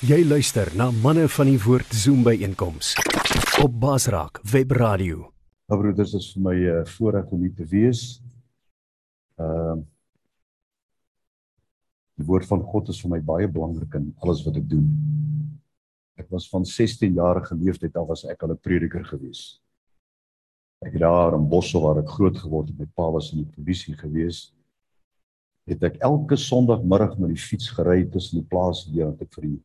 Jy luister na manne van die woord Zoom by einkoms op Basraak Web Radio. Nou broeders, dit is vir my 'n uh, voorreg om hier te wees. Ehm uh, Die woord van God is vir my baie belangrik in alles wat ek doen. Ek was van 16 jarige leeftyd af was ek al 'n prediker gewees. Ek het daar in Bossel waar ek groot geword het, my pa was in die polisie gewees. Het ek elke Sondagmiddag met die fiets gery tussen die plase hier en ek vir die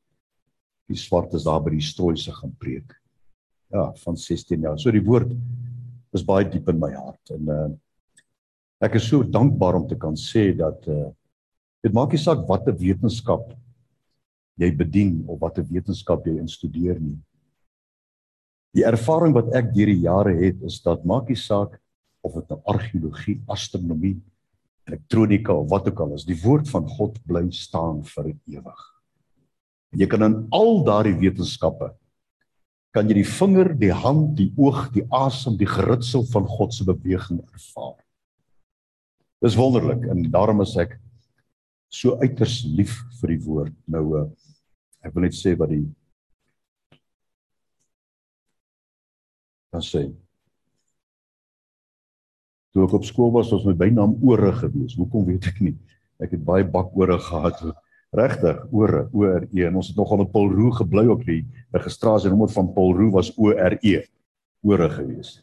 die swartes daar by die strooise gaan preek. Ja, van 16 jaar. So die woord is baie diep in my hart en uh ek is so dankbaar om te kan sê dat uh dit maak nie saak watter wetenskap jy bedien of watter wetenskap jy instudeer nie. Die ervaring wat ek deur die jare het is dat maak nie saak of dit nou argeologie, astronomie, elektronika of wat ook al is, die woord van God bly staan vir ewig. Jy kan in al daardie wetenskappe kan jy die vinger, die hand, die oog, die asem, die geritsel van God se beweging ervaar. Dis wonderlik en daarom is ek so uiters lief vir die woord. Nou uh, ek wil net sê wat die kan sê. Toe ek op skool was, was my bynaam ore gewees. Hoekom weet ek nie. Ek het baie bakore gehad. Regtig, ore, O R E en ons het nogal op Paul Roo gebly ook die registrasienommer van Paul Roo was O R E. Ore gewees.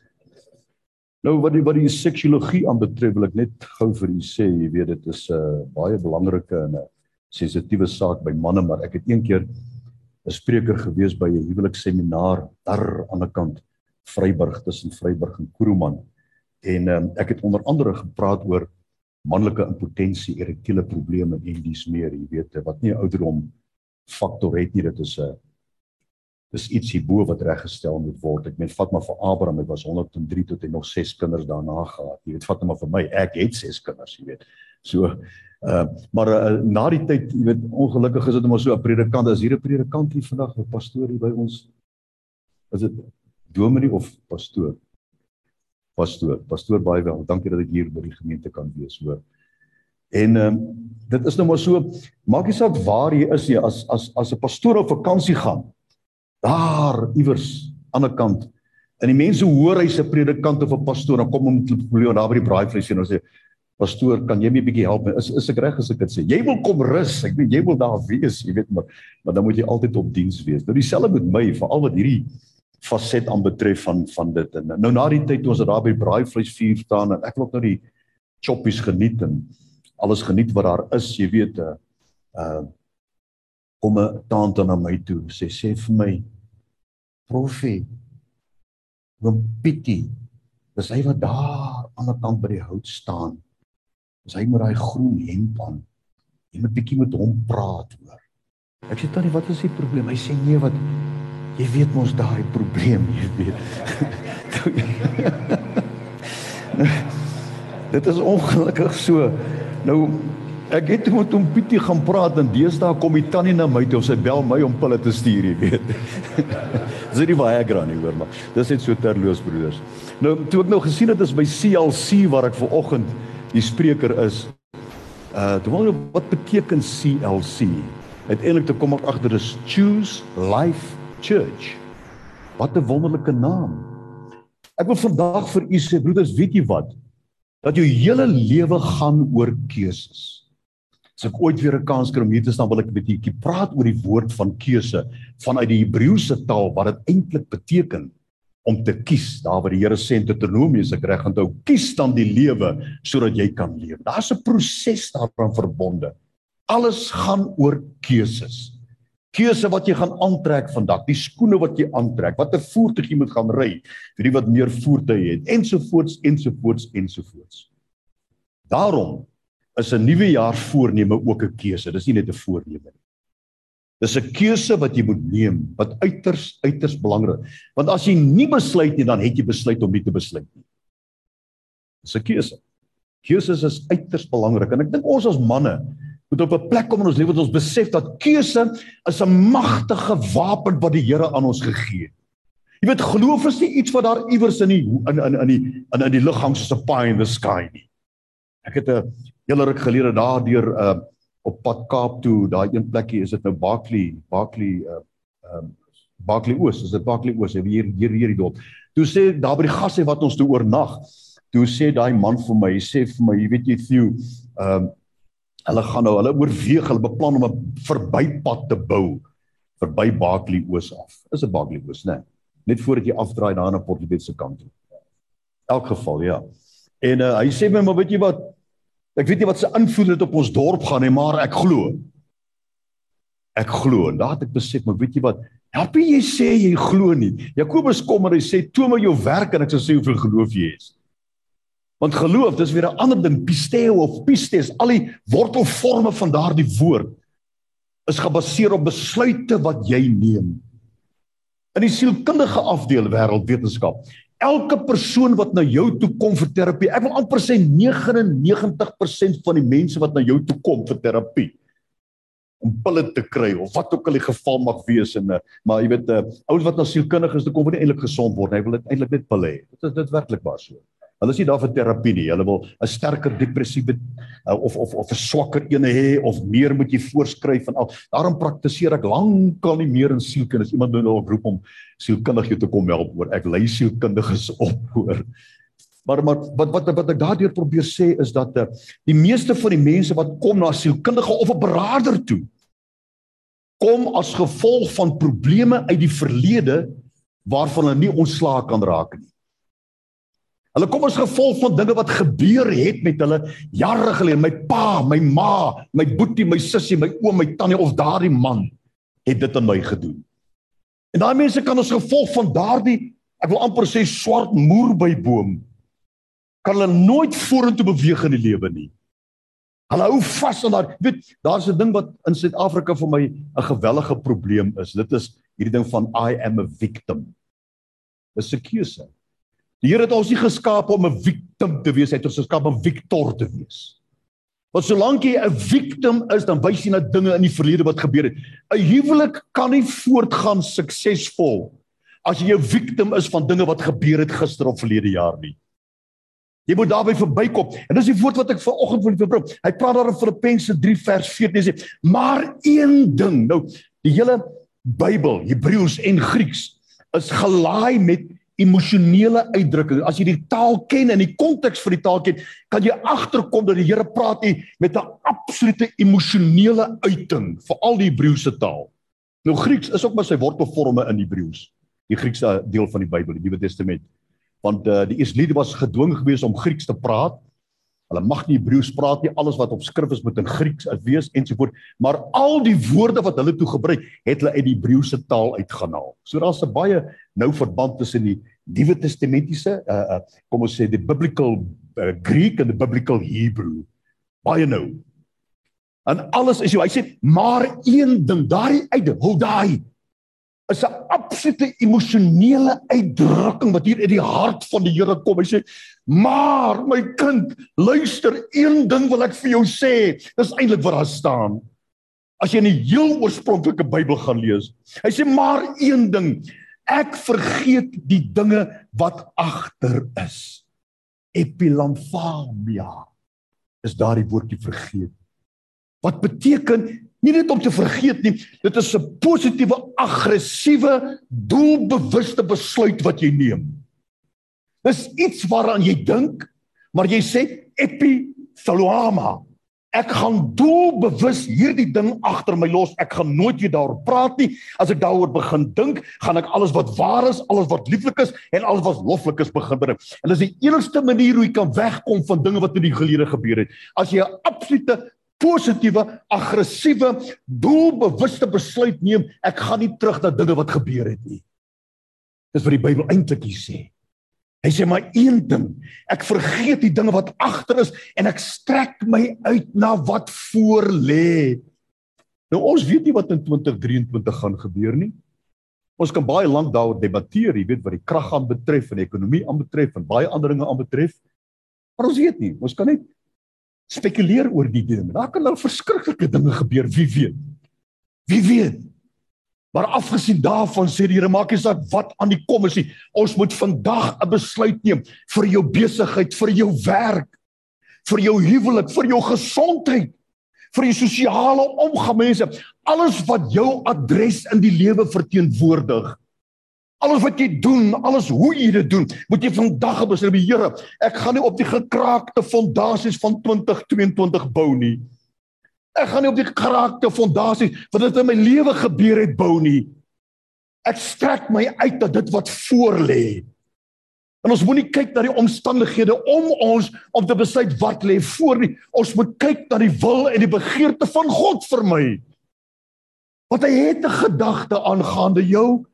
Nou wat die wat die seksiologie aanbetref, wil ek net gou vir u sê, jy weet dit is 'n uh, baie belangrike en 'n sensitiewe saak by manne, maar ek het een keer 'n spreker gewees by 'n huweliksseminaar daar aan die kant Vryburg tussen Vryburg en Kroeman. En um, ek het onder andere gepraat oor manlike impotensie, erektiele probleme en dis meer, jy weet, wat nie 'n ouderdom faktor het nie, dit is 'n dis iets hierbo wat reggestel moet word. Ek meen vat maar vir Abraham, hy was 103 tot hy nog 6 kinders daarna gehad. Jy weet, vat hom maar vir my, ek het 6 kinders, jy weet. So uh maar uh, na die tyd, jy weet, ongelukkig is dit maar so 'n predikant, as hier 'n predikant hier vandag, 'n pastoor hier by ons. Is dit dominee of pastoor? Pastoor. Pastoor baie wel. Dankie dat ek hier by die gemeente kan wees, hoor. En ehm um, dit is nou maar so, maak nie saak waar jy is nie, as as as 'n pastoor op vakansie gaan. Daar iewers aan 'n kant. En die mense hoor hy's 'n predikant of 'n pastoor, dan kom hom met 'n probleem daar by die braaivleis en hulle sê Pastoor, kan jy my 'n bietjie help? Is is ek reg as ek dit sê? Jy wil kom rus. Ek weet jy wil daar wees, jy weet maar maar dan moet jy altyd op diens wees. Nou dieselfde met my, veral wat hierdie faset aanbetref van van dit. En nou na die tyd toe ons daar by braaivleis vuur staan en ek wil nou die choppies geniet en alles geniet wat daar is jy weet uh, kom 'n tante na my toe. Sê sê vir my profie oom Pietie dis hy wat daar aan die kant by die hout staan. Dis hy met daai groen hemp aan. Jy moet bietjie met hom praat hoor. Ek sê tannie wat is die probleem? Hy sê nee wat Jy weet mos daai probleem, jy weet. Dit is ongelukkig so. Nou ek het met hom Pietie gaan praat en deesdae kom die tannie na my toe sy bel my om pille te stuur, jy weet. Dis nie baie gran nie, hoor maar. Dis net so terloos broeders. Nou toe ek nou gesien het is by CLC waar ek ver oggend die spreker is. Uh, toe wonder wat beteken CLC? Uiteindelik te kom ek agter is choose life Church. Wat 'n wonderlike naam. Ek wil vandag vir u sê broeders, weet jy wat? Dat jou hele lewe gaan oor keuses. As ek ooit weer 'n kans kry om hier te staan, wil ek 'n bietjie praat oor die woord van keuse vanuit die Hebreëse taal wat dit eintlik beteken om te kies. Daar waar die Here sê in Deuteronomius ek reg onthou, kies dan die lewe sodat jy kan leef. Daar's 'n proses daaraan verbonde. Alles gaan oor keuses keuse wat jy gaan aantrek vandag, die skoene wat jy aantrek, watter voertuig jy moet gaan ry, vir die wat meer voertuie het, ensovoorts ensovoorts ensovoorts. Daarom is 'n nuwe jaar voorneme ook 'n keuse. Dis nie net 'n voorneme nie. Dis 'n keuse wat jy moet neem, wat uiters uiters belangrik. Want as jy nie besluit nie, dan het jy besluit om nie te besluit nie. Dis 'n keuse. Keuses is uiters belangrik en ek dink ons as manne moet op 'n plek kom in ons lewe wat ons besef dat keuse is 'n magtige wapen wat die Here aan ons gegee het. Jy weet geloof is nie iets wat daar iewers in die in in in die in in die hang soos 'n pie in the sky nie. Ek het 'n hele ruk gelede daardeur uh, op pad Kaap toe, daai een plekkie is dit nou Barkley, Barkley uh um Barkley Oos, is dit Barkley Oos, hier hier hierdie dorp. Toe sê daar by die gasse wat ons toe oornag, toe sê daai man vir my, hy sê vir my, jy weet jy Theo, um hulle gaan nou, hulle oorweeg, hulle beplan om 'n verbypad te bou verby Barkley Oos af. Is dit Barkley Oos, né? Nee, net voordat jy afdraai daar na Port Elizabeth se kant toe. Elk geval, ja. En uh, hy sê my, maar weet jy wat, Ek weet nie wat se invloed dit op ons dorp gaan nie, maar ek glo. Ek glo en daar het ek besef, maar weet jy wat? Help jy sê jy glo nie. Jakobus kom en hy sê toon my jou werk en ek sal sê hoeveel geloof jy het. Want geloof, dis weer 'n ander ding, pisteo of pistes, al die wortelforme van daardie woord is gebaseer op besluite wat jy neem. In die sielkundige afdeel wêreldwetenskap elke persoon wat na jou toe kom vir terapie, ek wil amper sê 99% van die mense wat na jou toe kom vir terapie om pille te kry of wat ook al die geval mag wees en maar jy weet 'n uh, ouens wat na sielkundig is, hulle kom nie eintlik gesond word hy wil eintlik net pille hê. Dit is dit werklik waar so. Hulle is nie daar vir terapie nie. Hulle wil 'n sterker depressiewe uh, of of of 'n swakker ene hê of meer moet jy voorskryf en al. Daarom praktiseer ek lankal nie meer in sielkunde. Iemand moet nou roep om sielkundig jou te kom help oor. Ek lei sielkundiges op hoor. Maar maar wat wat wat ek daardeur probeer sê is dat uh, die meeste van die mense wat kom na sielkundige of 'n beraader toe kom as gevolg van probleme uit die verlede waarvan hulle nie ontslae kan raak nie. Hulle kom as gevolg van dinge wat gebeur het met hulle jare gelede. My pa, my ma, my boetie, my sussie, my oom, my tannie of daardie man het dit aan my gedoen. En daai mense kan as gevolg van daardie, ek wil amper sê swart moer by boom, kan hulle nooit vorentoe beweeg in die lewe nie. Hulle hou vas aan daai, weet, daar's 'n ding wat in Suid-Afrika vir my 'n gewellige probleem is. Dit is hierdie ding van I am a victim. Dis 'n keuse. Die Here het ons nie geskaap om 'n victim te wees, hy het ons geskaap om victor te wees. Want solank jy 'n victim is, dan wys jy na dinge in die verlede wat gebeur het. 'n Huwelik kan nie voortgaan suksesvol as jy 'n victim is van dinge wat gebeur het gister of verlede jaar nie. Jy moet daarby verbykom. En dis die woord wat ek vanoggend wil verbring. Hy praat daar in Filippense 3 vers 14 sê, maar een ding. Nou, die hele Bybel, Hebreëus en Grieks is gelaai met emosionele uitdrukking. As jy die taal ken en die konteks vir die taal ken, kan jy agterkom dat die Here praat hier met 'n absolute emosionele uiting vir al die Hebreëse taal. Nou Grieks is ook maar sy wortelforme in Hebreëus. Die Griekse deel van die Bybel, die Nuwe Testament. Want uh, die Israeliete was gedwing geweest om Grieks te praat Hulle mag nie Hebreëus praat nie. Alles wat op skrif is moet in Grieks wees ensovoort. Maar al die woorde wat hulle toe gebruik, het hulle uit die Hebreëse taal uitgehaal. So daar's 'n baie nou verband tussen die Nuwe Testamentiese uh, uh kom ons sê die biblical uh, Greek en die biblical Hebrew. Baie nou. En alles is jy, hy sê maar een ding, daai uit, hou daai is 'n absolute emosionele uitdrukking wat hier uit die hart van die Here kom. Hy sê: "Maar my kind, luister, een ding wil ek vir jou sê. Dis eintlik wat daar staan. As jy in die heel oorspronklike Bybel gaan lees. Hy sê: "Maar een ding, ek vergeet die dinge wat agter is." Epilamphia is daardie woordjie vergeet. Wat beteken nie net om te vergeet nie, dit is 'n positiewe aggressiewe doelbewuste besluit wat jy neem. Dis iets waaraan jy dink, maar jy sê epithaloama. Ek gaan doelbewus hierdie ding agter my los. Ek gaan nooit weer daaroor praat nie. As ek daaroor begin dink, gaan ek alles wat waar is, alles wat lieflik is en alles wat loflik is begin bring. En dis die enigste manier hoe jy kan wegkom van dinge wat in die gelede gebeur het. As jy 'n absolute positiewe, aggressiewe, doelbewuste besluit neem, ek gaan nie terug na dinge wat gebeur het nie. Dis wat die Bybel eintlik hier sê. Hy sê maar een ding, ek vergeet die dinge wat agter is en ek strek my uit na wat voor lê. Nou ons weet nie wat in 2023 gaan gebeur nie. Ons kan baie lank daaroor debatteer, jy weet wat die krag aan betref en die ekonomie aan betref en baie ander dinge aan betref. Maar ons weet nie, ons kan net spekuleer oor die ding. Daar kan nou verskriklike dinge gebeur, wie weet. Wie weet. Maar afgesien daarvan sê die Here maak nie saak wat aan die kom is nie. Ons moet vandag 'n besluit neem vir jou besigheid, vir jou werk, vir jou huwelik, vir jou gesondheid, vir die sosiale omgang mense, alles wat jou adres in die lewe verteenwoordig. Alles wat jy doen, alles hoe jy dit doen, moet jy vandag besluit, Here, ek gaan nie op die gekraakte fondasies van 2022 bou nie. Ek gaan nie op die gekraakte fondasies wat dit in my lewe gebeur het bou nie. Ek strek my uit dat dit wat voor lê. En ons moenie kyk na die omstandighede om ons om te besluit wat lê voor nie. Ons moet kyk na die wil en die begeerte van God vir my. Want hy het 'n gedagte aangaande jou.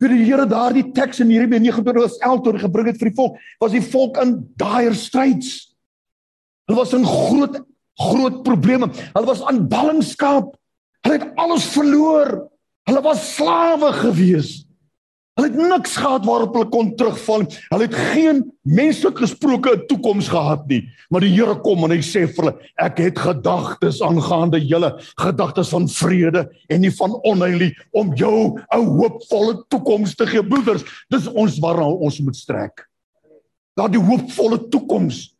Vir die Here daardie teks in Jeremia 29:11 toe gebring het vir die volk, was die volk in dire strides. Hulle was in groot groot probleme. Hulle was aan ballingskap. Hulle het alles verloor. Hulle was slawe gewees. Hulle het niks gehad waarop hulle kon terugval. Hulle het geen menslik gesproke 'n toekoms gehad nie. Maar die Here kom en hy sê vir hulle, ek het gedagtes aangaande julle, gedagtes van vrede en nie van onheil nie, om jou 'n hoopvolle toekoms te gee, broeders. Dis ons waarna ons moet strek. Daardie hoopvolle toekoms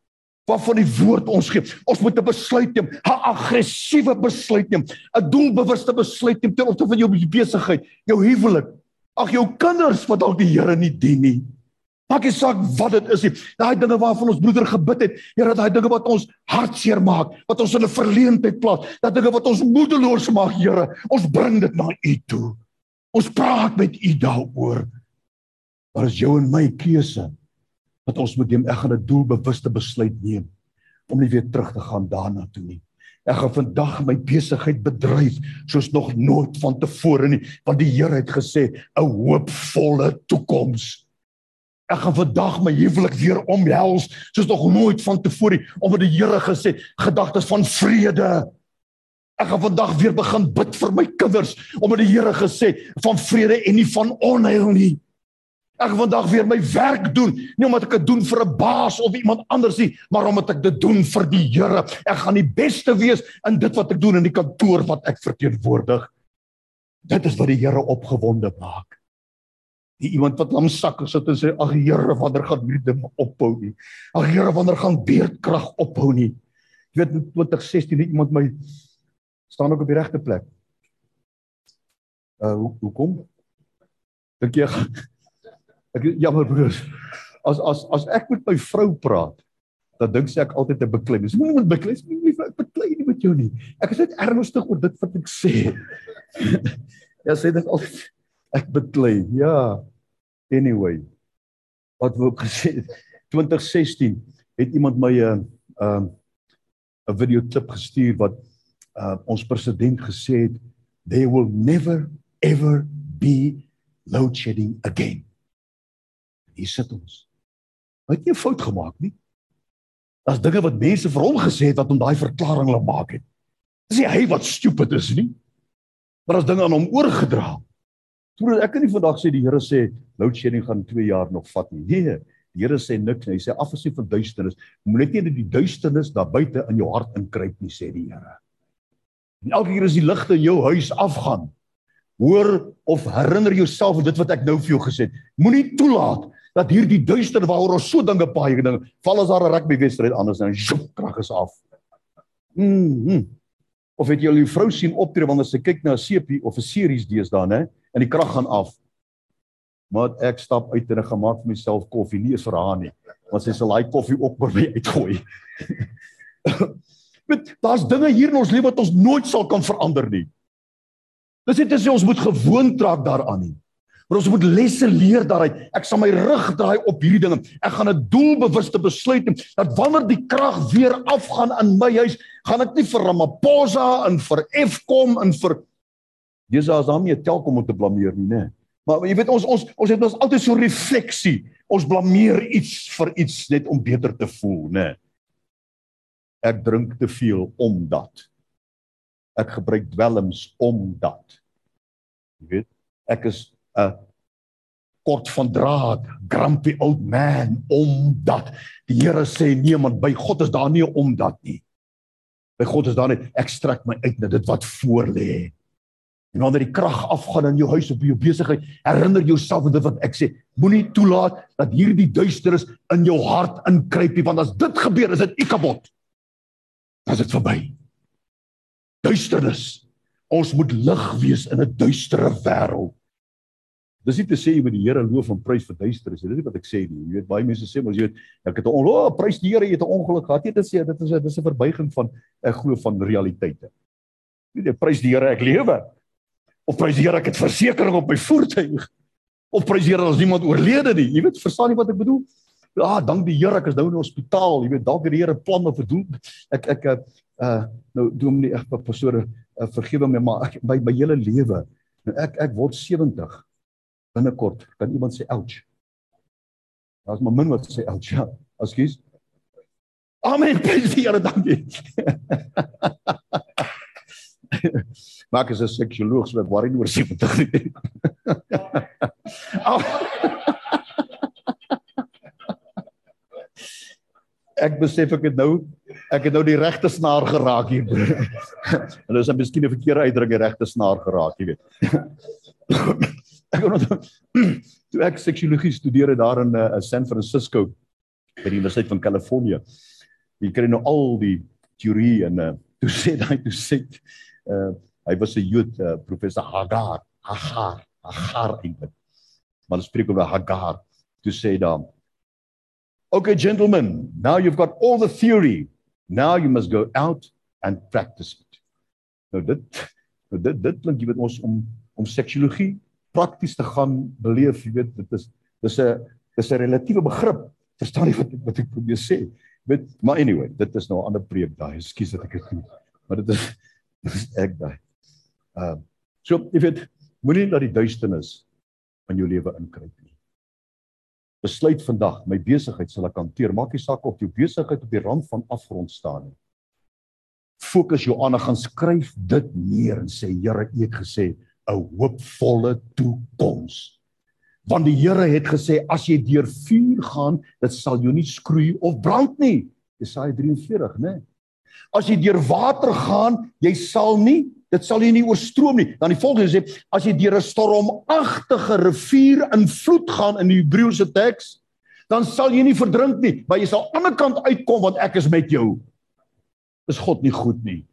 waarvan die woord ons gee. Ons moet 'n besluit neem, 'n aggressiewe besluit neem, 'n doelbewuste besluit neem ter opsigte van jou besigheid, jou huwelik, ag jou kinders wat dalk die Here nie dien nie. Maak nie saak wat dit is nie. Daai dinge waarvan ons broeder gebid het, Here, daai dinge wat ons hartseer maak, wat ons in 'n verleentheid plaas, daai dinge wat ons moedeloos maak, Here, ons bring dit na U toe. Ons praat met U daaroor. Maar is jou en my keuse wat ons moet neem. Ek gaan 'n doelbewuste besluit neem om nie weer terug te gaan daarna toe nie. Ek gaan vandag my besigheid bedryf soos nog nooit vantevore nie, want die Here het gesê 'n hoopvolle toekoms. Ek gaan vandag my huwelik weer omhels soos nog nooit vantevore nie, omdat die Here gesê gedagtes van vrede. Ek gaan vandag weer begin bid vir my kinders, omdat die Here gesê van vrede en nie van onheil nie. Ek vandag weer my werk doen, nie omdat ek dit doen vir 'n baas of iemand anders nie, maar omdat ek dit doen vir die Here. Ek gaan die beste wees in dit wat ek doen in die kantoor wat ek verteenwoordig. Dit is wat die Here opgewonde maak. Die iemand wat lam sak sit en sê ag Here, wanneer gaan hierdie ding ophou nie? Ag Here, wanneer gaan beerdkrag ophou nie? Jy weet in 2016 het iemand my staan ook op die regte plek. Uh hoe hoekom? Dink jy Ek jammer broers. As as as ek met my vrou praat, dan dink sy ek altyd 'n beklei. Dis moenie met beklei, moenie ek beklei nie met jou nie. Ek is net ernstig oor dit wat ek sê. ja, sê dit altyd ek beklei. Ja. Anyway. Wat wou ek gesê 2016 het iemand my 'n uh, 'n uh, 'n video klip gestuur wat uh, ons president gesê het there will never ever be load shedding again hier sit ons. Hy het nie 'n fout gemaak nie. Daar's dinge wat mense vir hom gesê het wat hom daai verklaring laat maak het. Dis nie hy wat stupid is nie. Maar as dinge aan hom oorgedra. Toe ek kan nie vandag sê die Here sê load shedding gaan 2 jaar nog vat nie. Nee, die Here sê niks nie. Hy sê afgesien van duisternis, moet net nie die duisternis daar buite in jou hart inkruip nie, sê die Here. En elke keer as die ligte in jou huis afgaan, hoor of herinner jouself aan dit wat ek nou vir jou gesê het. Moenie toelaat dat hierdie duister waaroor ons so dinge paai ding val as daar 'n rugby wedstryd anders nou sjoep krag is af. Mm -hmm. Of het jy al jou vrou sien optree wanneer sy kyk na 'n sepie of 'n series deesdae nê en die krag gaan af. Maar ek stap uit en ek gemaak vir myself koffie nie is vir haar nie want sy sal daai koffie op oor my uitgooi. Met daar's dinge hier in ons lewe wat ons nooit sal kan verander nie. Dis net as ons moet gewoond raak daaraan nie. Maar ons moet lesse leer daaruit. Ek sal my rug draai op hierdie dinge. Ek gaan 'n doelbewuste besluit neem dat wanneer die krag weer afgaan in my huis, gaan ek nie vir Ramaphosa en vir Fkom en vir Jesus as hom nie telkom om te blameer nie, né? Maar jy weet ons ons ons het ons altyd so refleksie. Ons blameer iets vir iets net om beter te voel, né? Ek drink te veel omdat ek gebruik dwelms omdat jy weet ek is 'n kort van draad, grumpy old man omdat die Here sê nee man by God is daar nie omdat nie. By God is daar net ek strek my uit na dit wat voor lê. En wanneer die krag afgaan in jou huis by jou besigheid, herinner jouself aan dit wat ek sê. Moenie toelaat dat hierdie duisternis in jou hart inkruip nie, want as dit gebeur, is dit u kapot. Dan is dit verby. duisternis. Ons moet lig wees in 'n duistere wêreld. Dis nie te sê jy moet die Here loof en prys vir duisternis. Dis nie wat ek sê nie. Jy weet baie mense sê maar jy weet ek het 'n ongeluk, oh, prys die Here, jy het 'n ongeluk gehad. Jy dit sê dit is 'n dis 'n verbuiging van ek glo van realiteite. Jy weet prys die Here ek lewe. Of prys die Here ek het versekerings op my voertuig. Of prys die Here as niemand oorlede nie. Jy weet verstaan jy wat ek bedoel? Ja, ah, dank die Here ek is nou in die hospitaal. Jy weet dalk het die Here planne vir doen. Ek ek uh nou doen nie ek pastoor uh, vergewe my maar ek, by my hele lewe. Nou ek ek word 70 binnekort kan iemand sê ouch. Daar's maar min wat sê ouch. Ja, ekskuus. Amen. Prys die Here, dankie. Maak as 'n seksuoloog so wat worry oor 70 nie. ek besef ek het nou ek het nou die regte snaar geraak hier. Hulle is miskien 'n verkeerde uitdrukking regte snaar geraak, jy weet ek onthou toe ek seksiologie studeer het daar in uh, San Francisco by die Universiteit van Kalifornië. Jy kry nou al die teorie en uh, toe sê hy toe sê uh, hy was 'n Jood uh, professor Hagar, Hagar, Hagar eintlik. Maar hulle spreek oor Hagar. Toe sê dan Okay gentlemen, now you've got all the theory. Now you must go out and practice it. Nou dit nou dit dit klink jy weet ons om om seksiologie prakties te gaan beleef, jy weet, dit is dis 'n dis 'n relatiewe begrip. Verstaan jy wat wat ek probeer sê? Weet, maar anyway, dit is nou 'n ander preek daai. Ekskuus dat ek dit doen. Maar dit is dis ek daai. Ehm uh, so jy weet, moenie dat die duisternis in jou lewe inkruip nie. Besluit vandag, my besigheid sal ek hanteer. Maak nie saak of jou besigheid op die rand van afgrond staan nie. Fokus jou aandag gaan skryf dit neer en sê Here, U het gesê 'n hoopvolle toekoms. Want die Here het gesê as jy deur vuur gaan, dit sal jou nie skroei of brand nie. Jesaja 43, né? As jy deur water gaan, jy sal nie, dit sal jy nie oorstroom nie. Dan die volgende sê, as jy deur 'n stormagtige rivier in vloed gaan in die Hebreëse teks, dan sal jy nie verdrink nie, maar jy sal aan die ander kant uitkom want ek is met jou. Is God nie goed nie?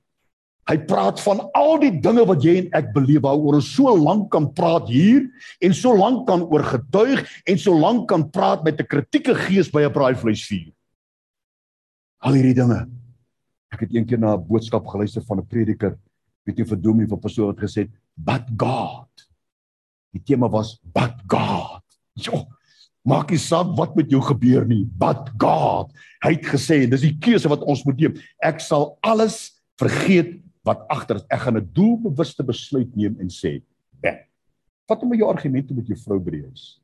Hy praat van al die dinge wat jy en ek beleef waaroor ons so lank kan praat hier en so lank kan oor getuig en so lank kan praat met 'n kritieke gees by 'n braaivleisvuur. Al hierdie dinge. Ek het eendag na 'n boodskap geluister van 'n prediker, weet jy vir Domie van pastoor wat gesê het, "But God." Die tema was "But God." Jo, maak nie saak wat met jou gebeur nie, "But God." Hy het gesê, dis die keuse wat ons moet neem. Ek sal alles vergeet wat agter is. Ek gaan 'n doelbewuste besluit neem en sê, "Ben, vat hom met jou argumente met jou vrou die huis."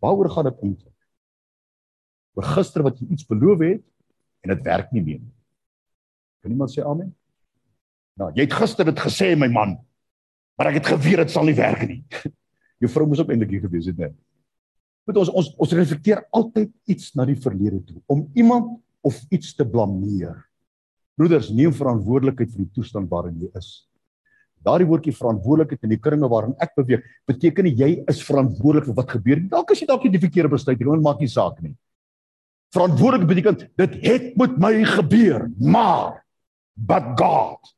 Waaroor gaan dit eintlik? Oor gister wat jy iets beloof het en dit werk nie meer nie. Kan iemand sê amen? Nou, jy het gister dit gesê, my man, maar ek het geweet dit sal nie werk nie. Jou vrou moes ook eintlik hier gewees het, né? Met ons ons ons reflekteer altyd iets na die verlede toe om iemand of iets te blameer. Broeders, neem verantwoordelikheid vir die toestand waarin jy is. Daardie woordjie verantwoordelikheid in die kringe waarin ek beweeg, beteken nie jy is verantwoordelik vir wat gebeur nie. Dalk as jy dalk die verkeerde besluit neem, maak nie saak nie. Verantwoordelik beteken dit het met my gebeur, maar but God.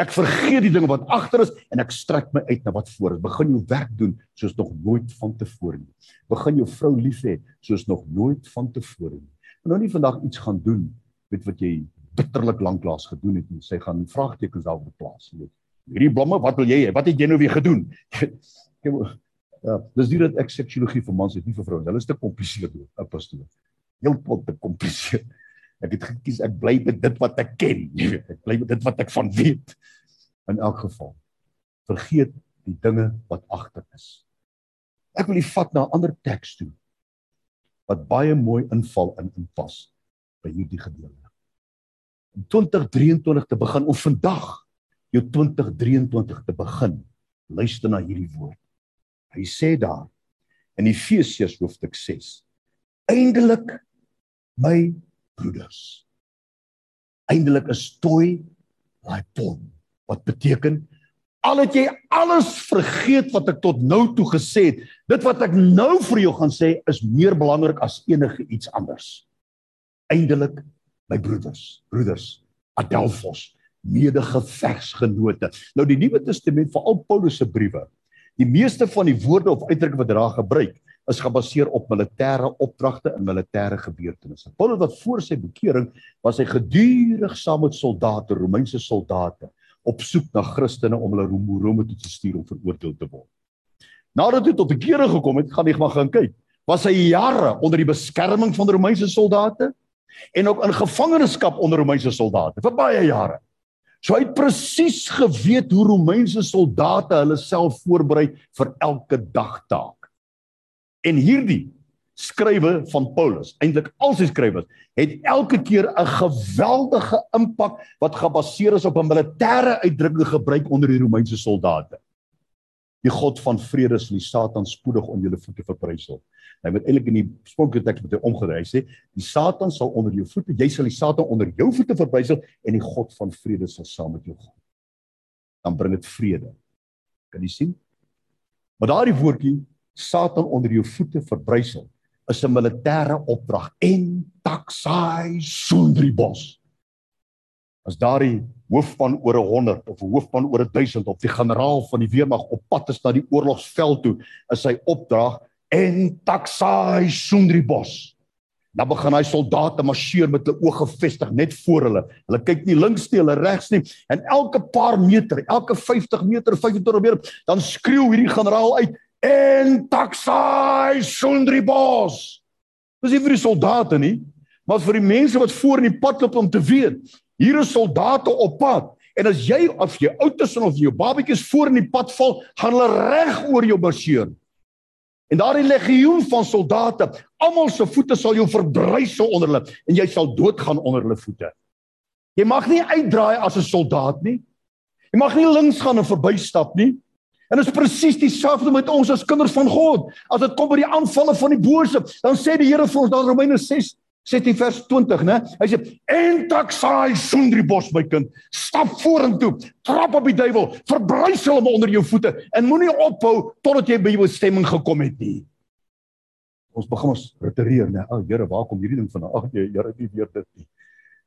Ek vergeet die dinge wat agter is en ek strek my uit na wat voor is. Begin jou werk doen soos nog nooit vantevore nie. Begin jou vrou lief hê soos nog nooit vantevore nie. En nou nie vandag iets gaan doen met wat jy bitterlik lanklaas gedoen het en sy gaan vraagtekens daarop plaas. Hierdie blomme, wat wil jy hê? Wat het jy nou weer gedoen? ja, dis nie dat ek seksiologie vir mans het nie vir vrouens. Hulle is te kompliseerd, ou pastoor. Heel pot te kompliseerd. Ek het gekies ek bly met dit wat ek ken, jy weet. Ek bly met dit wat ek van weet. In elk geval, vergeet die dinge wat agter is. Ek wil u vat na 'n ander teks toe wat baie mooi inval in inpas by hierdie gedeelte. 2023 te begin of vandag jou 2023 te begin. Luister na hierdie woord. Hy sê daar in Efesiërs hoofstuk 6. Eindelik my broeders. Eindelik is toe laipon wat beteken al het jy alles vergeet wat ek tot nou toe gesê het. Dit wat ek nou vir jou gaan sê is meer belangrik as enige iets anders. Eindelik my broeders, broeders, Adelphos, medegevegsgenote. Nou die Nuwe Testament, veral Paulus se briewe, die meeste van die woorde of uitdrukkings wat daar gebruik, is gebaseer op militêre opdragte en militêre gebeurtenisse. Paulus wat voor sy bekering was hy gedurig saam met soldate, Romeinse soldate, op soek na Christene om hulle Rome, Rome toe te stuur om veroordeel te word. Nadat hy tot bekering gekom het, gaan hy maar gaan kyk. Was hy jare onder die beskerming van die Romeinse soldate en ook in gevangenskap onder Romeinse soldate vir baie jare. So hy het presies geweet hoe Romeinse soldate hulle self voorberei vir elke dagtaak. En hierdie skrywe van Paulus, eintlik al sy skrywe, het elke keer 'n geweldige impak wat gebaseer is op 'n militêre uitdrukking gebruik onder die Romeinse soldate. Die God van vrede sal die Satan spoedig onder julle voete verbrysel. Hy moet eintlik in die spooklike teks met hy omgedry sê, die Satan sal onder jou voete, jy sal die Satan onder jou voete verbrysel en die God van vrede sal saam met jou gaan. Dan bring dit vrede. Kan jy sien? Maar daardie woordjie Satan onder jou voete verbrysel is 'n militêre opdrag en taksai sundribos. As daardie hoofman oor 100 of 'n hoofman oor 1000 of die generaal van die weermag op pad is na die oorlogsveld toe, is sy opdrag en taksai sundribos. Dan begin hy soldate marseer met hulle oë gefestig net voor hulle. Hulle kyk nie links nie, hulle regs nie. En elke paar meter, elke 50 meter, 25 meter, dan skreeu hierdie generaal uit: en taksai sundribos. Dis nie vir die soldate nie, maar vir die mense wat voor in die pad loop om te weet, hier is soldate op pad. En as jy of jy oud is of jou babatjies voor in die pad val, gaan hulle reg oor jou marseer. En daardie legioen van soldate, almal se voete sal jou verbrysel onder hulle en jy sal doodgaan onder hulle voete. Jy mag nie uitdraai as 'n soldaat nie. Jy mag nie links gaan en verbystap nie. En dit is presies dieselfde met ons as kinders van God. As dit kom by die aanvalle van die bose, dan sê die Here vir ons daar Romeine 6 sê in vers 20, né? Hy sê: "En taksai sundri bos my kind, stap vorentoe, trap op die duiwel, verbrysel hom onder jou voete en moenie ophou totdat jy by jou bestemming gekom het nie." Ons begin ons retireer, né? Ag Here, waar kom hierdie ding vandaan? Ag nee, Here, nie weer dit nie.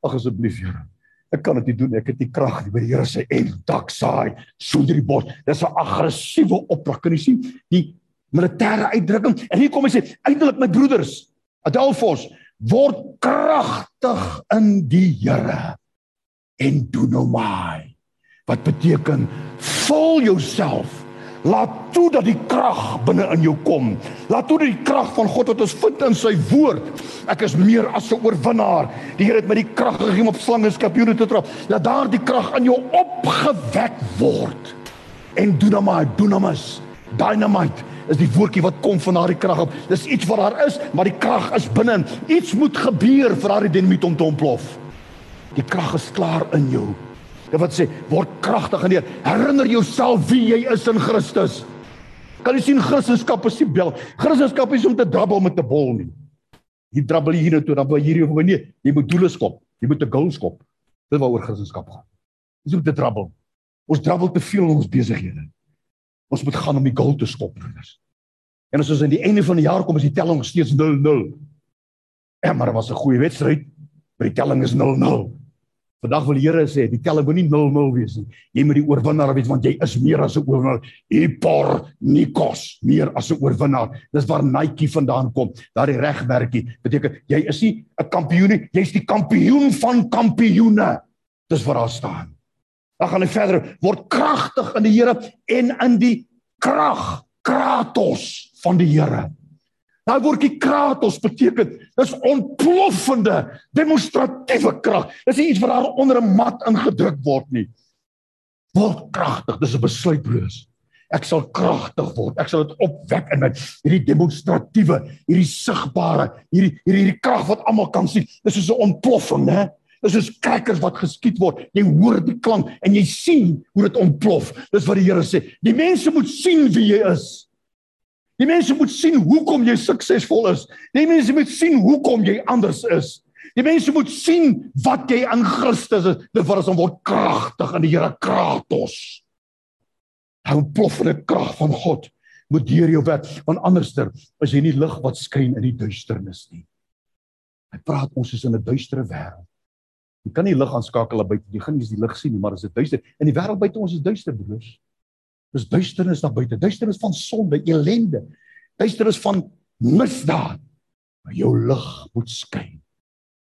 Ag asseblief, Here. Ek kan dit nie doen ek het nie krag nie by die Here sê en dak saai sonder die bos. Dis 'n aggressiewe opdrag. Kan jy sien die militêre uitdrukking? En hier kom hy sê eintlik my broeders, Adelfos word kragtig in die Here en doen nou my. Wat beteken vul jouself Laat toe dat die krag binne in jou kom. Laat toe dat die krag van God wat ons vind in sy woord. Ek is meer as 'n oorwinnaar. Die Here het my die krag gegee om op slange en skorpioene te trap. Laat daardie krag in jou opgewek word. En dynamite, dynamis, dynamite is die woordjie wat kom van daardie krag op. Dis iets wat daar is, maar die krag is binne. Iets moet gebeur vir daardie dynamiet om te ontplof. Die krag is klaar in jou. Dit wat sê word kragtig en leer. Herinner jouself wie jy is in Christus. Kan jy sien Christendom is nie bel. Christendom is om te drabbel met 'n bol nie. Jy drabbel hier na toe dan by hierdie of nee, jy moet doele skop. Jy moet 'n goal skop. Dit waaroor Christendom gaan. Dis om te drabbel. Ons drabbel te veel in ons besighede. Ons moet gaan om die goal te skop, broeders. En as ons aan die einde van die jaar kom, is die telling steeds 0-0. Ja, maar dit was 'n goeie wedstryd. Maar die telling is 0-0. Vandag wil die Here sê, die telling moet nie 0-0 wees nie. Jy moet die oorwinnaar wees want jy is meer as 'n oorwinnaar. Hyper Nikos, meer as 'n oorwinnaar. Dis waar Nike vandaan kom. Daardie regmerkie beteken jy is nie 'n kampioen nie, jy's die kampioen van kampioene. Dis wat daar staan. Dan gaan hy verder, word kragtig in die Here en in die krag, kratos van die Here. Daai woordjie kratos beteken dis ontploffende demonstratiewe krag. Dis nie iets wat daar onder 'n mat ingedruk word nie. Word kragtig, dis 'n besluit broers. Ek sal kragtig word. Ek sal dit opwek in my hierdie demonstratiewe, hierdie sigbare, hierdie hierdie krag wat almal kan sien. Dis soos 'n ontploffing, né? Dis soos krekkers wat geskiet word. Jy hoor die klank en jy sien hoe dit ontplof. Dis wat die Here sê. Die mense moet sien wie jy is. Die mense moet sien hoekom jy suksesvol is. Die mense moet sien hoekom jy anders is. Die mense moet sien wat jy in Christus is. Dit word ons word kragtig in die Here Kratos. Hou ploffende krag van God moet deur jou werk want anderster is jy nie lig wat skyn in die duisternis nie. Hy praat ons is in 'n duistere wêreld. Jy kan nie lig aanskakel buite. Jy gaan nie die lig sien nie, maar as dit duister in die wêreld buite ons is duister, broers. Dis duisternis daar buite. Duisternis van sonde, elende. Duisternis van misdaad. Maar jou lig moet skyn.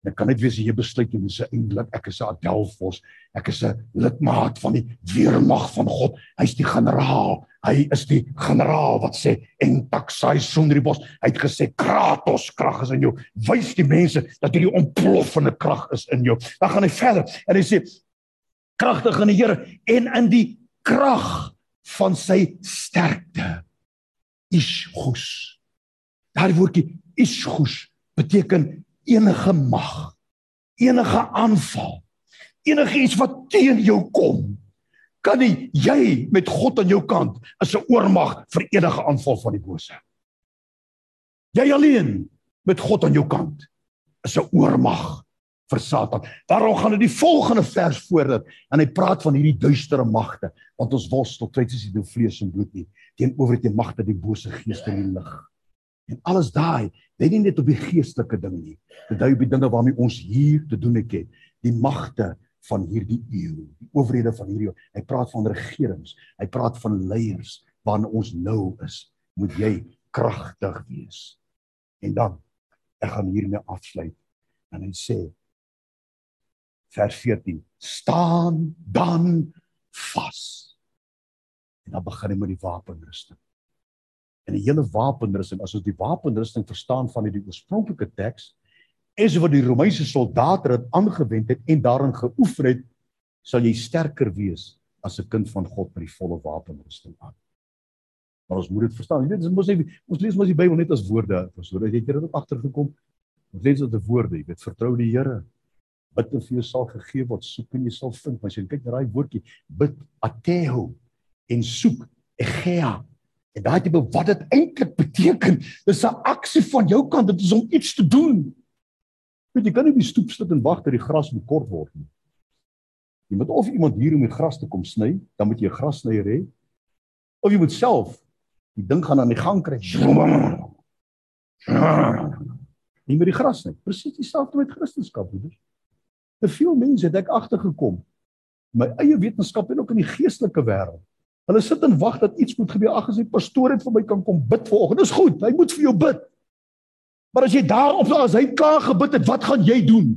Dit kan net wees jy besluit jy is eintlik ek is 'n Adelfos. Ek is 'n lidmaat van die weermag van God. Hy's die generaal. Hy is die generaal wat sê en taksai sonribos. Hy het gesê Kratos krag is in jou. Wys die mense dat hierdie ontploffende krag is in jou. Dan gaan hy verder en hy sê kragtig in die Here en in die krag van sy sterkte. Ishus. Daardie woordjie ishus beteken enige mag, enige aanval, enige iets wat teen jou kom, kan nie jy met God aan jou kant as 'n oormag vir enige aanval van die bose. Jy alleen met God aan jou kant is 'n oormag vir Satan. Daarom gaan dit die volgende vers voordat en hy praat van hierdie duistere magte want ons worstel tyd soos die vlees en bloed nie teenoor die magte die bose geeste in die lig. En alles daai, dit nie net op die geestelike ding nie. Dit dui op die dinge waarmee ons hier te doen het. Die magte van hierdie eeu, die owerhede van hierdie. Hy praat van regerings, hy praat van leiers waarna ons nou is. Moet jy kragtig wees. En dan ek gaan hiermee afsluit. En hy sê vers 14: staan dan vas. En dan begin hy met die wapenrusting en die hele wapenrusting as ons die wapenrusting verstaan van die oorspronklike teks is wat die Romeinse soldate het aangewend het en daarin geoefen het sal jy sterker wees as 'n kind van God met die volle wapenrusting aan. Maar ons moet dit verstaan. Jy weet ons moet ons lees mos die Bybel net as woorde. So dat jy dit op agtergekom. Ons lees dit as woorde. Jy weet vertrou die Here. Bid en vir jou sal gegee word. Soek en jy sal vind. Maar as jy kyk na daai woordjie bid ateho en soek egea En daai tipe wat dit eintlik beteken, dis 'n aksie van jou kant, dit is om iets te doen. Weet jy kan nie op die stoep sit en wag dat die gras moet kort word nie. Jy moet of iemand hier om die gras te kom sny, dan moet jy 'n grassnyer hê. Of jy moet self die ding gaan aan die gang kry. Nie met die gras nie. Presies dieselfde met Christendom, broeders. Te veel mense het ek agtergekom. My eie wetenskap en ook in die geestelike wêreld Hulle sit en wag dat iets moet gebeur. Ag, as die pastoor net vir my kan kom bid vanoggend. Dis goed. Hy moet vir jou bid. Maar as jy daarop as hy klaar gebid het, wat gaan jy doen?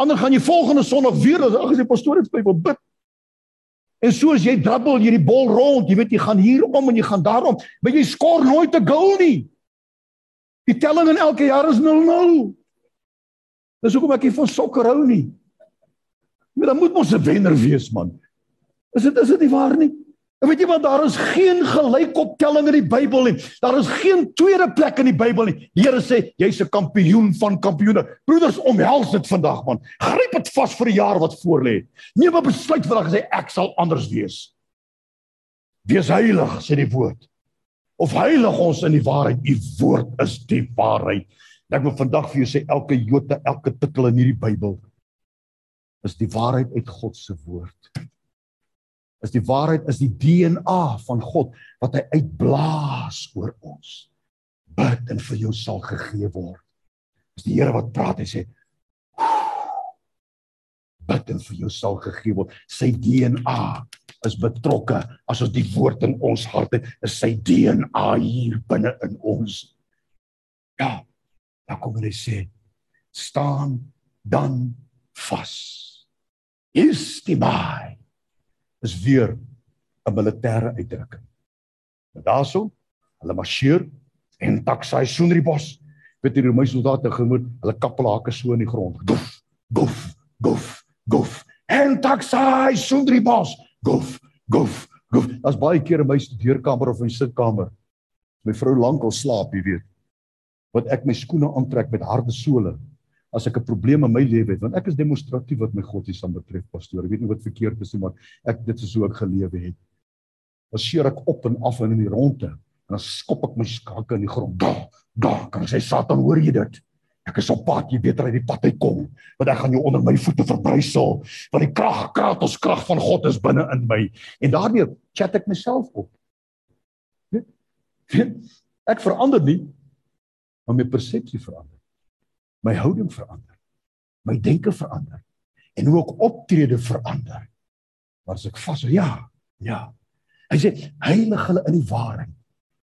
Ander gaan jy volgende Sondag weer as ag as die pastoor net vir my wil bid. En soos jy drabbel hierdie bol rond, jy weet jy gaan hier om en jy gaan daarom, maar jy skor nooit 'n goal nie. Die telling in elke jaar is 0-0. Dis hoekom ek nie van sokker hou nie. Maar dan moet ons 'n wenner wees man. Is dit is dit nie waar nie? En weet jy wat daar is geen gelykoptelling in die Bybel nie. Daar is geen tweede plek in die Bybel nie. Here sê jy's 'n kampioen van kampioene. Broeders, omhels dit vandag man. Gryp dit vas vir die jaar wat voorlê. Neem 'n besluit vandag en sê ek sal anders wees. Wees heilig, sê die woord. Of heilig ons in die waarheid. U woord is die waarheid. Ek wil vandag vir jou sê elke jota, elke titel in hierdie Bybel is die waarheid uit God se woord is die waarheid is die DNA van God wat hy uitblaas oor ons. Bid en vir jou sal gegee word. Dis die Here wat praat hy sê bid en vir jou sal gegee word. Sy DNA is betrokke as ons die woord in ons harte is sy DNA hier binne in ons. Ja. Dan kom hy sê staan dan vas. Is die baie is weer 'n militêre uitdrukking. Maar daarso, hulle marcheer en taksai soenribos. Weet die Romeinse soldate gemoed, hulle kappelhake so in die grond. Gof, gof, gof, gof. En taksai soenribos. Gof, gof, gof. Daar's baie keer in my studeerkamer of in my sitkamer. My vrou lankal slaap, jy weet. Wat ek my skoene aantrek met harde sole as ek 'n probleem in my lewe het want ek is demonstratief wat my godsdienst betref pastoor. Ek weet nie wat verkeerd is nie maar ek dit is hoe ek gelewe het. Dan skeer ek op en af in die ronde en dan skop ek my skakke in die grond. Da da kan sê satan hoor jy dit? Ek is op pad jy beter uit die pad uit kom want ek gaan jou onder my voete verbrysel want die krag kratos krag van God is binne in my. En daarmee chat ek myself op. Ek verander nie maar my persepsie verander my houding verander. My denke verander. en hoe ek optrede verander. Maar as ek vas, ja, ja. Hy sê heilig hulle in die waarheid.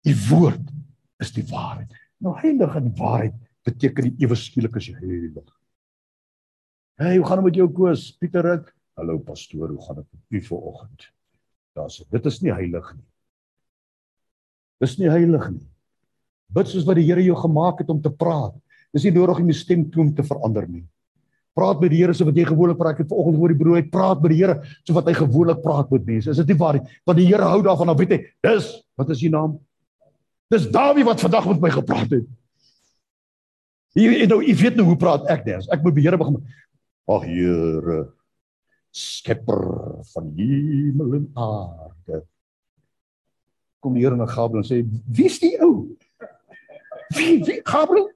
U woord is die waarheid. Nou heilig in die waarheid beteken die ewe skielik as jy heilig. Hey, hoe gaan dit met jou Koos? Pieter Rik. Hallo pastoor, hoe gaan dit met u vanoggend? Daar's dit is nie heilig nie. Dis nie heilig nie. Bid soos wat die Here jou gemaak het om te praat. Dis nie nodig om jou stemtoon te verander nie. Praat met die Here so wat jy gewoonlik praat. Ek het vanoggend hoor die broer uit praat met die Here so wat hy gewoonlik praat met mense. Is dit nie waar nie? Want die Here hou daarvan, dan weet hy, dis wat is u naam? Dis Dawie wat vandag met my gepraat het. Jy nou, jy weet nou hoe praat ek dan? Ek moet die Here begin. Ag Here, skepper van hemel en aarde. Kom die Here na Gabriel en sê, "Wie is die ou?" Wie, wie Gabriel?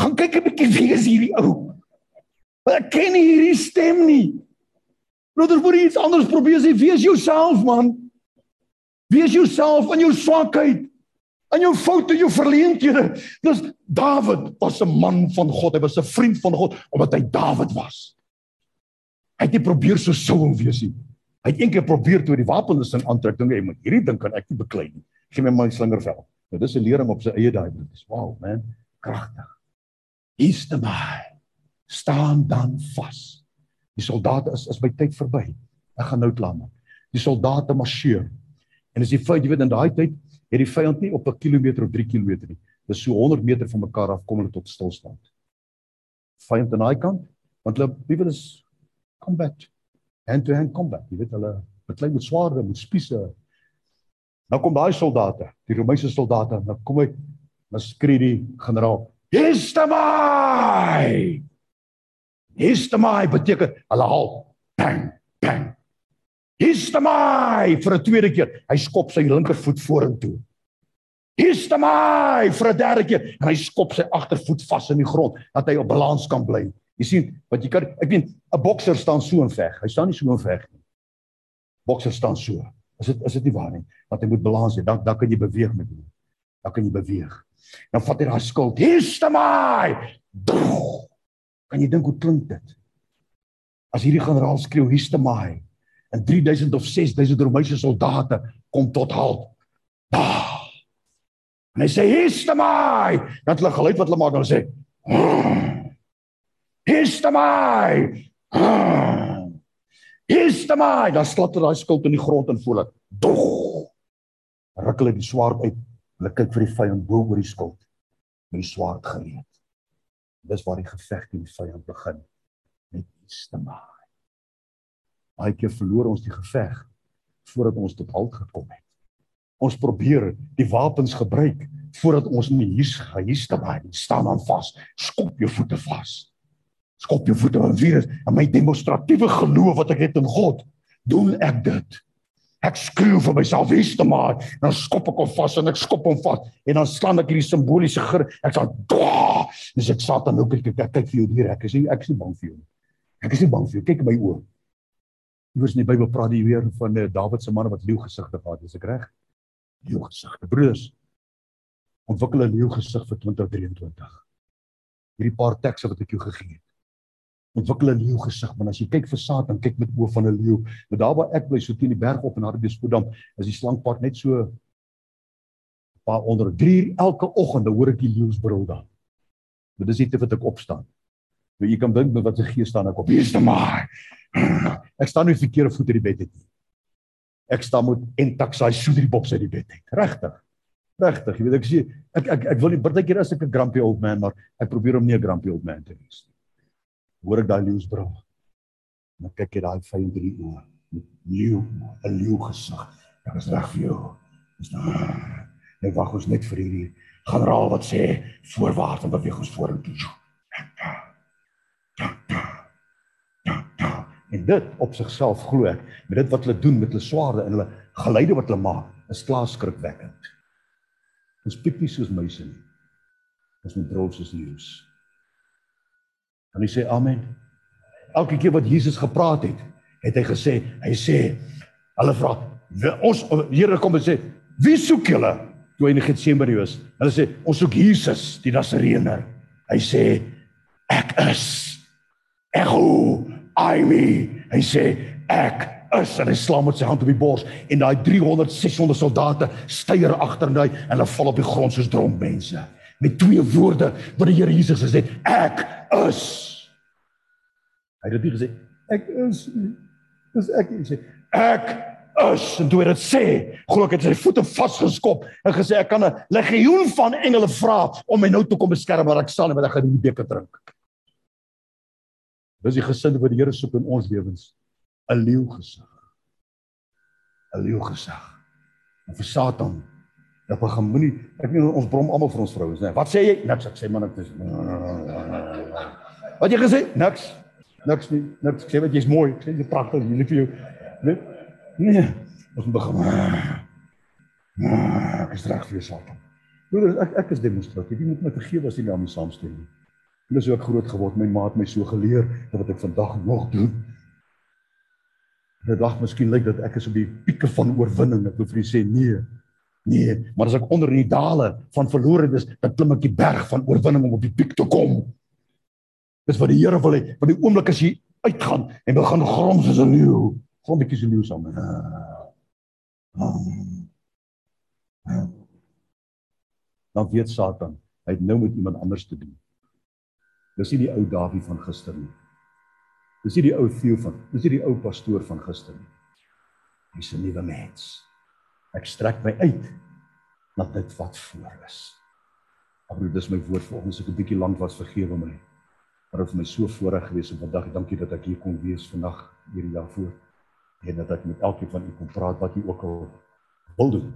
Gaan kyk 'n bietjie wie is hierdie ou? Ek ken nie hierdie stem nie. Broeder, moet iets anders probeer sê, wie is jouself man? Wie is jouself in jou swakheid? In jou foute, jou verleenthede. Dis Dawid was 'n man van God. Hy was 'n vriend van God omdat hy Dawid was. Hy het nie probeer so Saul wees nie. Hy het eendag probeer toe die wapens in aantrek ding hy moet hierdie ding kan ek nie beklei nie. Gee my my slingervel. Nou dis 'n lering op sy eie daai. Dis wow man, kragtig. Is te my staan dan vas. Die soldate is is by tyd verby. Ek gaan nou klaar maak. Die soldate marseer. En as jy feit jy weet in daai tyd het die vyand nie op 'n kilometer of 3 km nie. Dis so 100 meter van mekaar af kom hulle tot stilstand. Vyand aan daai kant, want hulle people is combat. Hand to hand combat. Jy weet hulle beklei met swaarde, met spiese. Nou kom daai soldate, die Romeinse soldate, nou kom hy, dan skree die generaal: "Histamai!" Histamai beteken hulle haal bang bang. Histamai vir 'n tweede keer. Hy skop sy linkervoet vorentoe. Histamai vir 'n derde keer en hy skop sy agtervoet vas in die grond dat hy op balans kan bly. Jy sien, wat jy kan ek weet 'n bokser staan so en veg. Hy staan nie so en veg nie. Bokser staan so. Is dit is dit nie waar nie? Want hy moet balans hê. Dan dan kan jy beweeg met hom. Dan kan jy beweeg. Dan vat hy daai skild. Histamai! Kan jy dink hoe klink dit? As hierdie generaal skreeu Histamai en 3000 of 6000 Romeinse soldate kom tot halt. Ah! En hy sê Histamai! Dan het hulle geluid wat hulle maak en sê Histamai! Histamai! Dan slatter daai skild in die grond en voel dit. Dog! Ruk hulle die swaard uit. Hulle kyk vir die vyand bo oor die skild met die swaard gereed. Dis waar die geveg teen die vyand begin met Histamai. Baie keer verloor ons die geveg voordat ons tot halt gekom het. Ons probeer die wapens gebruik voordat ons nie hier gehuis te bly staan aan vas. Skop jou voete vas skop jou voete aan virus en my demonstratiewe geloof wat ek het in God doen ek dit ek skreeu vir myself hier te maak dan skop ek hom vas en ek skop hom vas. En dan slaan ek hierdie simboliese gir ek sê dis ek satan nou kyk ek kyk vir jou hier ek is nie ek is nie bang vir jou ek is nie bang vir jou. Kyk in my oë. Iewers in die Bybel praat jy weer van uh, Dawid se manne wat leeu gesigte gehad. Het is ek reg? Leeu gesigte. Broers ontwikkel 'n leeu gesig vir 2023. Hierdie paar tekste wat ek jou gegee het ontwikkel 'n leeu gesig, maar as jy kyk vir Satan, kyk met oë van 'n leeu. Maar daar waar ek bly, so teen die berg op in Hartbeespoort, is die slankpad net so paar onder 3 uur elke oggend, dan hoor ek die leeu's brul daar. Maar dis net wat ek opstaan. Nou jy kan dink met wat se gees staan ek op. Is te maar. Ek staan nie verkeerde voet in die bed het nie. Ek staan met en taksai soeder die boks uit die bed uit. Regtig. Regtig. Jy weet ek sê ek ek ek wil nie partykeer as ek 'n grumpy old man, maar ek probeer om nie 'n grumpy old man te wees nie hoor ek daai leeu'sbrul. En dan kyk jy daai vyand in die oë met leeu, 'n leeu gesig. Ek is reg vir jou. Dis nou. Net wag ons net vir hierdie generaal wat sê voorwaarts en beweeg ons vorentoe. En dit op sigself glo ek, met dit wat hulle doen met hulle swaarde en hulle geleide wat hulle maak, is klaar skrikwekkend. Ons piep nie soos muise nie. Ons moet drol soos leeu's. En hy sê amen. Elke keer wat Jesus gepraat het, het hy gesê, hy sê, hulle vra, ons Here kom en sê, wie soek julle? Toe hy in Getsemane was. Hulle sê, ons soek Jesus, die Nasareëner. Hy sê, ek is Ego I me. Hy sê ek is en hy slaan met sy hand op die bors en daai 300 600 soldate styer agterny en hulle val op die grond soos dronk mense met twee woorde wat die Here Jesus gesê het ek is. Hy het dit gesê ek is dis ek sê ek is. En toe hy dit sê glo ek het sy voete vasgeskop en gesê ek kan 'n legioen van engele vra om my nou te kom beskerm maar ek sal nie met ek gaan die beker drink. Dis die gesinde wat die Here soek in ons lewens 'n leeu gesig 'n leeu gesig en vir Satan Dat begin moenie ek weet ons brom almal vir ons vrouens, né? Wat sê jy? Niks, ek sê maar is. Wat jy gesê? Niks. Niks nie. Niks. Ek sê wat jy's mooi. Ek sê jy pragtig, jy lief vir jou. Nee. Nee. Ons begin. Ek is reg vir Satan. Broer, ek ek is demonstratief. Jy moet my vergewe as jy nie daarmee saamstem nie. Dis hoe ek groot geword, my ma het my so geleer dat wat ek vandag nog doen. Die dag miskien lyk dat ek is op die pieke van oorwinning. Ek wil vir u sê nee. Nee, maar as ek onder in die dale van verlore is, dan klim ek die berg van oorwinning om op die piek te kom. Dis wat die Here wil hê. Want die oomblik as jy uitgaan en begin grom soos 'n leeu, grom bietjie so leeu saam. Dan weet Satan, hy het nou met iemand anders te doen. Dis nie die ou Dawie van gister nie. Dis nie die ou Theo van, dis nie die ou pastoor van gister nie. Hy's 'n nuwe mens. Ek strek my uit na dit wat voor is. Maar dis my woord vir ons, ek 'n bietjie lank was vergewe my. Maar vir my so voorreg gewees om vandag, dankie dat ek hier kon wees vandag hierdie jaar voor en dat ek met elkeen van u kon praat wat u ook al wil doen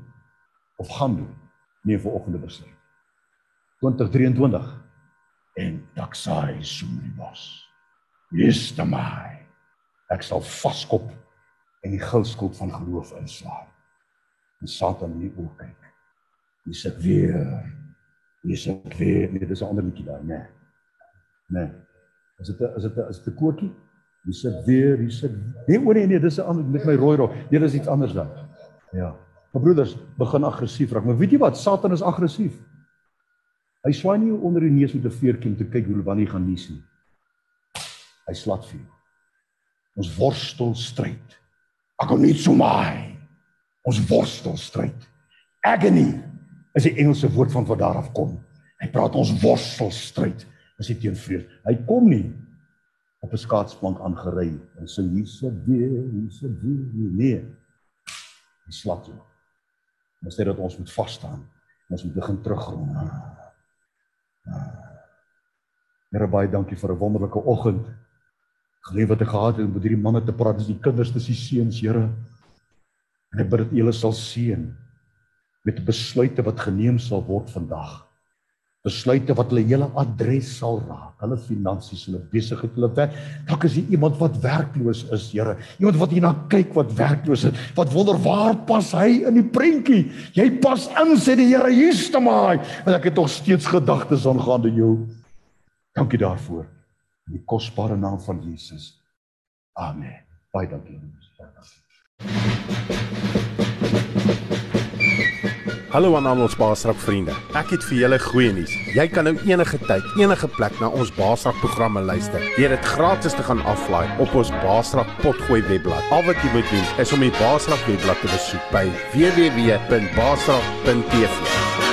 of gaan doen. Nee, vir oggende besluit. 2023 en taksai sumribos. Is te my. Ek sal vaskop en die gildskuld van geloof inslaan en Satan die oë kyk. Hy sê weer, hy sê weer, nee, dis 'n ander liedjie daai, né? Né. Is dit 'n is dit 'n is dit 'n koortjie? Hy sê weer, hy sê nee, oor nee, nee, dis 'n ander met my rooi rok. Nee, dis iets anders dan. Ja. Maar broeders, begin aggressief raak. Maar weet jy wat? Satan is aggressief. Hy swaai nie onder die neus met 'n veertjie om te kyk hoe wanneer hy gaan nies nie. Hy slat vir jou. Ons worstel stryd. Ek kom nie so maar ons worstelstryd. Agony is die Engelse woord van waar daar af kom. Hy praat ons worstelstryd is dit teen vrede. Hy kom nie op 'n skaatsplank aangery en sê hierse weer, hierse weer nie nee. Hy slap jou. Ons sê dat ons moet vas staan. Ons moet begin terugrol. Here baie dankie vir 'n wonderlike oggend. Gelief wat ek gehad het om met hierdie manne te praat, dis die kinders, dis die seuns, Here. En ek bid dat U hulle sal seën met besluite wat geneem sal word vandag. Besluite wat hulle hele adres sal raak, hulle finansies, hulle besigheid, hulle werk. Dalk is hier iemand wat werkloos is, Here. Iemand wat hierna kyk wat werkloos is, wat wonder waar pas hy in die prentjie? Jy pas in, sê die Here, hier's te maai. Want ek het tog steeds gedagtes aangaande jou. Dankie daarvoor. In die kosbare naam van Jesus. Amen. Baie dankie. Baie dankie. Hallo aan al ons Baasrak vriende. Ek het vir julle goeie nuus. Jy kan nou enige tyd, enige plek na ons Baasrak programme luister. Deur dit gratis te gaan aflaai op ons Baasrak potgooi webblad. Al wat jy moet doen is om die Baasrak webblad te besoek by www.baasrak.tv.